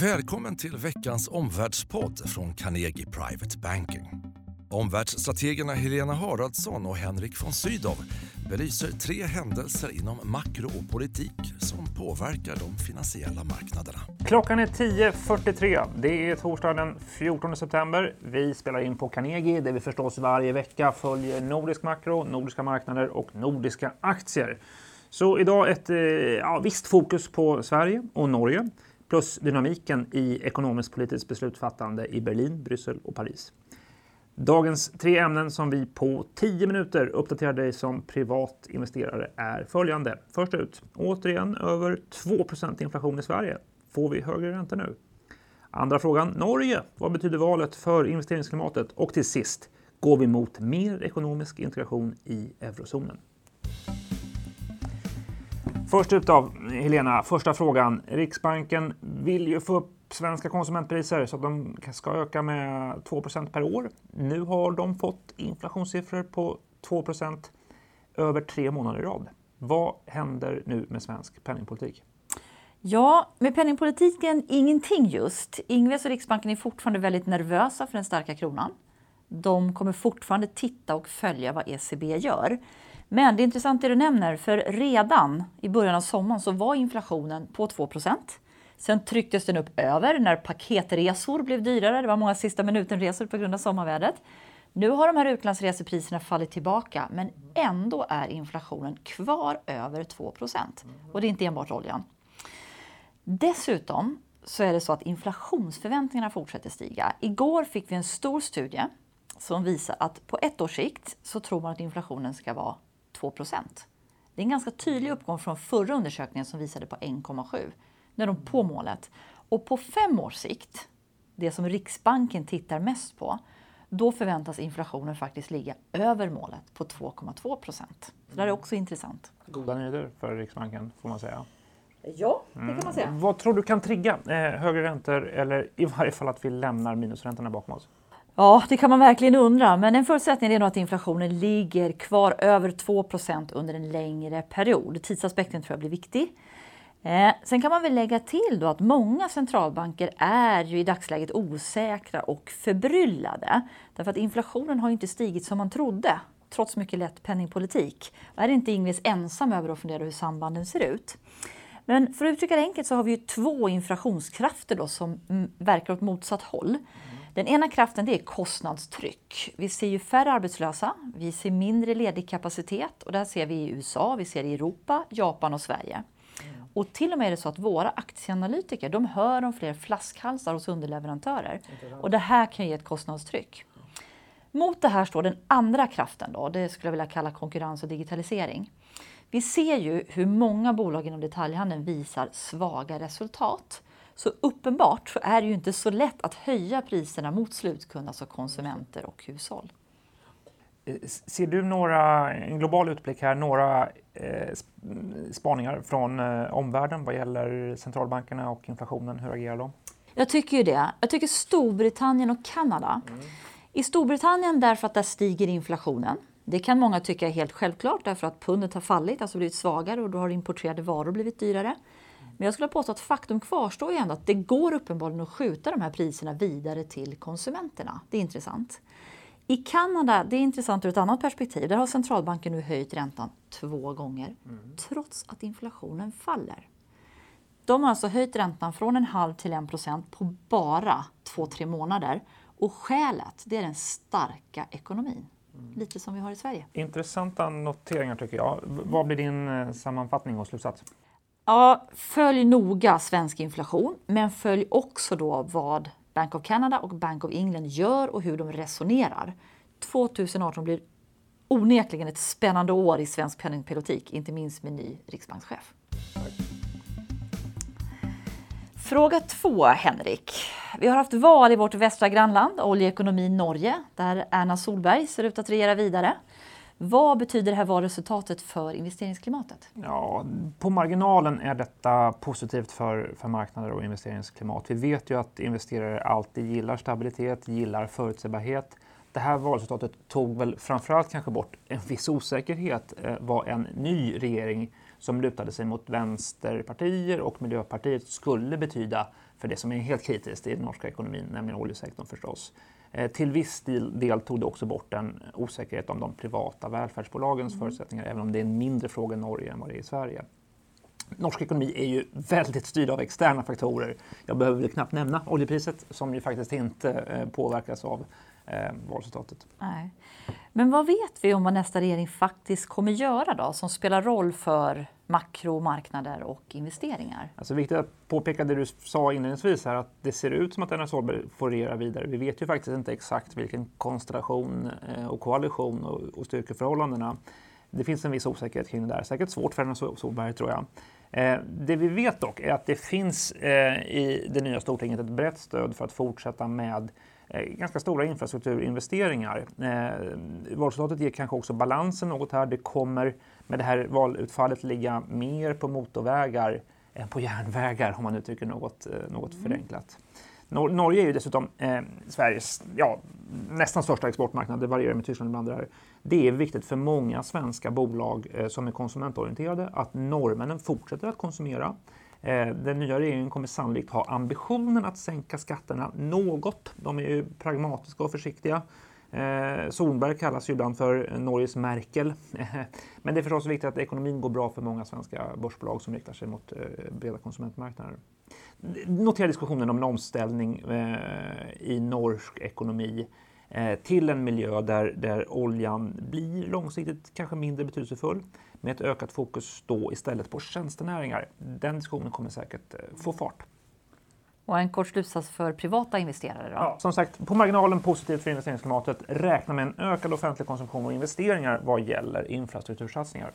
Välkommen till veckans omvärldspodd från Carnegie Private Banking. Omvärldsstrategerna Helena Haraldsson och Henrik von Sydow belyser tre händelser inom makro och politik som påverkar de finansiella marknaderna. Klockan är 10.43. Det är torsdag den 14 september. Vi spelar in på Carnegie där vi förstås varje vecka följer nordisk makro, nordiska marknader och nordiska aktier. Så idag ett eh, ja, visst fokus på Sverige och Norge plus dynamiken i ekonomiskt politiskt beslutsfattande i Berlin, Bryssel och Paris. Dagens tre ämnen som vi på 10 minuter uppdaterar dig som privat investerare är följande. Först ut, återigen över 2% inflation i Sverige. Får vi högre räntor nu? Andra frågan, Norge. Vad betyder valet för investeringsklimatet? Och till sist, går vi mot mer ekonomisk integration i eurozonen? Först ut av Helena, första frågan. Riksbanken vill ju få upp svenska konsumentpriser så att de ska öka med 2% per år. Nu har de fått inflationssiffror på 2% över tre månader i rad. Vad händer nu med svensk penningpolitik? Ja, med penningpolitiken ingenting just. Ingves och Riksbanken är fortfarande väldigt nervösa för den starka kronan. De kommer fortfarande titta och följa vad ECB gör. Men det är intressant det du nämner, för redan i början av sommaren så var inflationen på 2% Sen trycktes den upp över när paketresor blev dyrare. Det var många sista minuten-resor på grund av sommarvädret. Nu har de här utlandsresepriserna fallit tillbaka, men ändå är inflationen kvar över 2% Och det är inte enbart oljan. Dessutom så är det så att inflationsförväntningarna fortsätter stiga. Igår fick vi en stor studie som visar att på ett års sikt så tror man att inflationen ska vara 2 Det är en ganska tydlig uppgång från förra undersökningen som visade på 1,7. Nu är de på målet. Och på fem års sikt, det som Riksbanken tittar mest på, då förväntas inflationen faktiskt ligga över målet på 2,2 procent. Så det är också intressant. Goda nyheter för Riksbanken får man säga. Ja, det kan man säga. Mm. Vad tror du kan trigga eh, högre räntor eller i varje fall att vi lämnar minusräntorna bakom oss? Ja, det kan man verkligen undra. Men en förutsättning är nog att inflationen ligger kvar över 2% under en längre period. Tidsaspekten tror jag blir viktig. Eh, sen kan man väl lägga till då att många centralbanker är ju i dagsläget osäkra och förbryllade. Därför att inflationen har inte stigit som man trodde, trots mycket lätt penningpolitik. Och är inte Ingves ensam över att fundera hur sambanden ser ut. Men för att uttrycka det enkelt så har vi ju två inflationskrafter då som mm, verkar åt motsatt håll. Den ena kraften det är kostnadstryck. Vi ser ju färre arbetslösa, vi ser mindre ledig kapacitet och det här ser vi i USA, vi ser i Europa, Japan och Sverige. Och till och med är det så att våra aktieanalytiker de hör om fler flaskhalsar hos underleverantörer. Och det här kan ge ett kostnadstryck. Mot det här står den andra kraften, då, det skulle jag vilja kalla konkurrens och digitalisering. Vi ser ju hur många bolag inom detaljhandeln visar svaga resultat. Så uppenbart så är det ju inte så lätt att höja priserna mot slutkund, alltså konsumenter och hushåll. Eh, ser du några, en global utblick här, några eh, spaningar från eh, omvärlden vad gäller centralbankerna och inflationen? Hur agerar de? Jag tycker ju det. Jag tycker Storbritannien och Kanada. Mm. I Storbritannien därför att där stiger inflationen. Det kan många tycka är helt självklart därför att pundet har fallit, alltså blivit svagare och då har importerade varor blivit dyrare. Men jag skulle påstå att faktum kvarstår ju ändå att det går uppenbarligen att skjuta de här priserna vidare till konsumenterna. Det är intressant. I Kanada, det är intressant ur ett annat perspektiv, där har centralbanken nu höjt räntan två gånger mm. trots att inflationen faller. De har alltså höjt räntan från en halv till en procent på bara två, tre månader. Och skälet, det är den starka ekonomin. Mm. Lite som vi har i Sverige. Intressanta noteringar tycker jag. Vad blir din eh, sammanfattning och slutsats? Ja, följ noga svensk inflation, men följ också då vad Bank of Canada och Bank of England gör och hur de resonerar. 2018 blir onekligen ett spännande år i svensk penningpolitik, inte minst med ny riksbankschef. Fråga två, Henrik. Vi har haft val i vårt västra grannland, oljeekonomin Norge, där Erna Solberg ser ut att regera vidare. Vad betyder det här valresultatet för investeringsklimatet? Ja, på marginalen är detta positivt för, för marknader och investeringsklimat. Vi vet ju att investerare alltid gillar stabilitet, gillar förutsägbarhet. Det här valresultatet tog väl framförallt kanske bort en viss osäkerhet eh, vad en ny regering som lutade sig mot vänsterpartier och Miljöpartiet skulle betyda för det som är helt kritiskt i den norska ekonomin, nämligen oljesektorn förstås. Eh, till viss del, tog det också bort en osäkerhet om de privata välfärdsbolagens mm. förutsättningar, även om det är en mindre fråga i Norge än vad det är i Sverige. Norsk ekonomi är ju väldigt styrd av externa faktorer. Jag behöver knappt nämna oljepriset som ju faktiskt inte eh, påverkas av eh, valresultatet. Nej. Men vad vet vi om vad nästa regering faktiskt kommer göra då, som spelar roll för makromarknader och investeringar? Alltså viktigt att påpeka det du sa inledningsvis här, att det ser ut som att Anna Solberg får regera vidare. Vi vet ju faktiskt inte exakt vilken konstellation eh, och koalition och, och styrkeförhållandena. Det finns en viss osäkerhet kring det där. Säkert svårt för Anna Solberg tror jag. Eh, det vi vet dock är att det finns eh, i det nya Stortinget ett brett stöd för att fortsätta med ganska stora infrastrukturinvesteringar. Eh, valresultatet ger kanske också balansen något här. Det kommer med det här valutfallet ligga mer på motorvägar än på järnvägar om man uttrycker något, eh, något mm. förenklat. Nor Norge är ju dessutom eh, Sveriges ja, nästan största exportmarknad, det varierar med Tyskland ibland. Det är viktigt för många svenska bolag eh, som är konsumentorienterade att norrmännen fortsätter att konsumera. Eh, den nya regeringen kommer sannolikt ha ambitionen att sänka skatterna något. De är ju pragmatiska och försiktiga. Eh, Solberg kallas ju ibland för Norges Merkel. Men det är förstås viktigt att ekonomin går bra för många svenska börsbolag som riktar sig mot eh, breda konsumentmarknader. Notera diskussionen om en omställning eh, i norsk ekonomi till en miljö där, där oljan blir långsiktigt kanske mindre betydelsefull med ett ökat fokus då istället på tjänstenäringar. Den diskussionen kommer säkert eh, få fart. Och en kort slutsats för privata investerare? Då? Ja, som sagt, på marginalen positivt för investeringsklimatet. Räkna med en ökad offentlig konsumtion och investeringar vad gäller infrastruktursatsningar.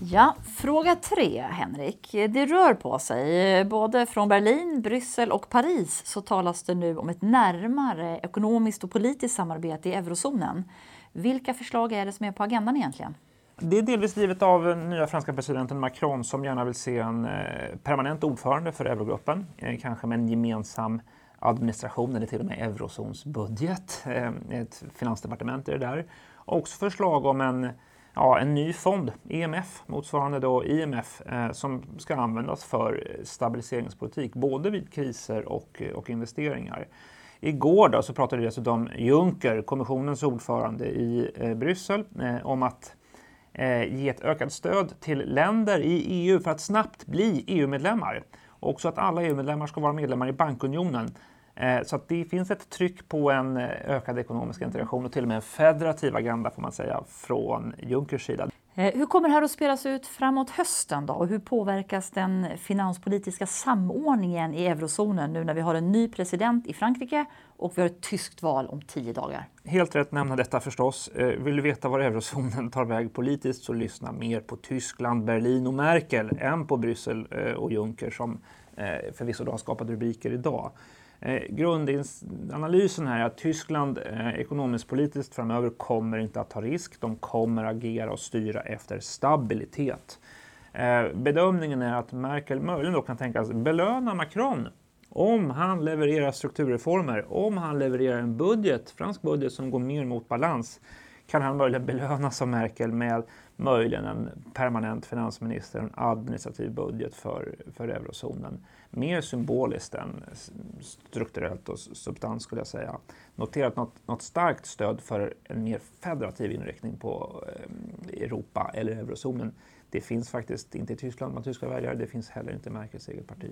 Ja, fråga tre, Henrik. Det rör på sig. Både från Berlin, Bryssel och Paris så talas det nu om ett närmare ekonomiskt och politiskt samarbete i eurozonen. Vilka förslag är det som är på agendan egentligen? Det är delvis drivet av nya franska presidenten Macron som gärna vill se en eh, permanent ordförande för eurogruppen, eh, kanske med en gemensam administration eller till och med eurozonsbudget. Eh, ett finansdepartement är det där. Också förslag om en, ja, en ny fond, EMF, motsvarande då IMF, eh, som ska användas för stabiliseringspolitik, både vid kriser och, eh, och investeringar. Igår då så pratade dessutom Juncker, kommissionens ordförande i eh, Bryssel, eh, om att eh, ge ett ökat stöd till länder i EU för att snabbt bli EU-medlemmar. Också att alla EU-medlemmar ska vara medlemmar i bankunionen. Eh, så det finns ett tryck på en eh, ökad ekonomisk integration och till och med en federativ agenda får man säga från Junckers sida. Eh, hur kommer det här att spelas ut framåt hösten då? Och hur påverkas den finanspolitiska samordningen i eurozonen nu när vi har en ny president i Frankrike och vi har ett tyskt val om tio dagar? Helt rätt nämna detta förstås. Vill du veta var eurozonen tar väg politiskt så lyssna mer på Tyskland, Berlin och Merkel än på Bryssel och Juncker som förvisso har skapat rubriker idag. Eh, grundanalysen här är att Tyskland eh, ekonomiskt politiskt framöver kommer inte att ta risk. De kommer agera och styra efter stabilitet. Eh, bedömningen är att Merkel möjligen då kan tänkas belöna Macron om han levererar strukturreformer, om han levererar en budget, fransk budget som går mer mot balans, kan han möjligen belönas av Merkel med möjligen en permanent finansminister, en administrativ budget för, för eurozonen. Mer symboliskt än strukturellt och substans skulle jag säga. Notera att något, något starkt stöd för en mer federativ inriktning på eh, Europa eller eurozonen, det finns faktiskt inte i Tyskland bland tyska väljare, det finns heller inte i Merkels eget parti.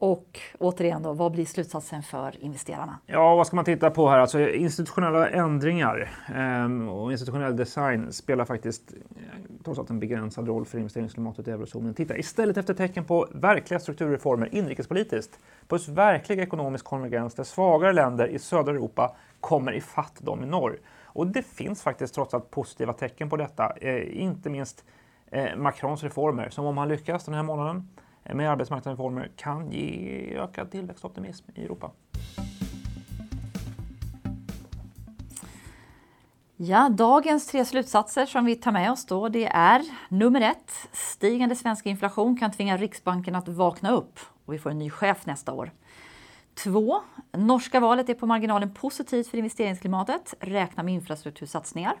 Och återigen, då, vad blir slutsatsen för investerarna? Ja, vad ska man titta på här? Alltså, institutionella ändringar eh, och institutionell design spelar faktiskt eh, trots allt en begränsad roll för investeringsklimatet i eurozonen. Titta istället efter tecken på verkliga strukturreformer inrikespolitiskt, på verklig ekonomisk konvergens där svagare länder i södra Europa kommer ifatt dem i norr. Och det finns faktiskt trots allt positiva tecken på detta, eh, inte minst eh, Macrons reformer som om han lyckas den här månaden Eh, med arbetsmarknadsreformer kan ge ökad tillväxtoptimism i Europa. Ja, dagens tre slutsatser som vi tar med oss då det är nummer ett. Stigande svensk inflation kan tvinga Riksbanken att vakna upp och vi får en ny chef nästa år. Två. Norska valet är på marginalen positivt för investeringsklimatet. Räkna med infrastruktursatsningar.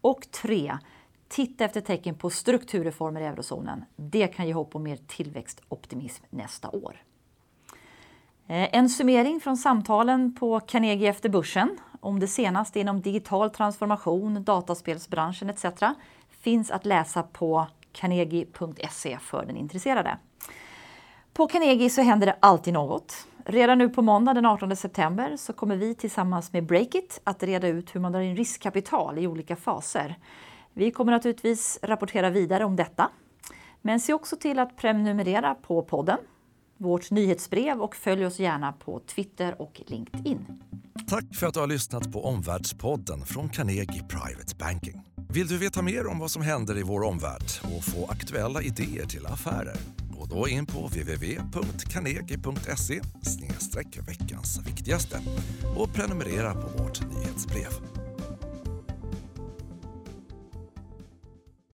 Och tre titta efter tecken på strukturreformer i eurozonen. Det kan ge hopp om mer tillväxtoptimism nästa år. Eh, en summering från samtalen på Carnegie efter börsen om det senaste inom digital transformation, dataspelsbranschen etc. finns att läsa på carnegie.se för den intresserade. På Carnegie så händer det alltid något. Redan nu på måndag den 18 september så kommer vi tillsammans med Breakit att reda ut hur man drar in riskkapital i olika faser. Vi kommer naturligtvis rapportera vidare om detta. Men se också till att prenumerera på podden, vårt nyhetsbrev och följ oss gärna på Twitter och LinkedIn. Tack för att du har lyssnat på Omvärldspodden från Carnegie Private Banking. Vill du veta mer om vad som händer i vår omvärld och få aktuella idéer till affärer? Gå då in på www.carnegie.se veckans viktigaste och prenumerera på vårt nyhetsbrev.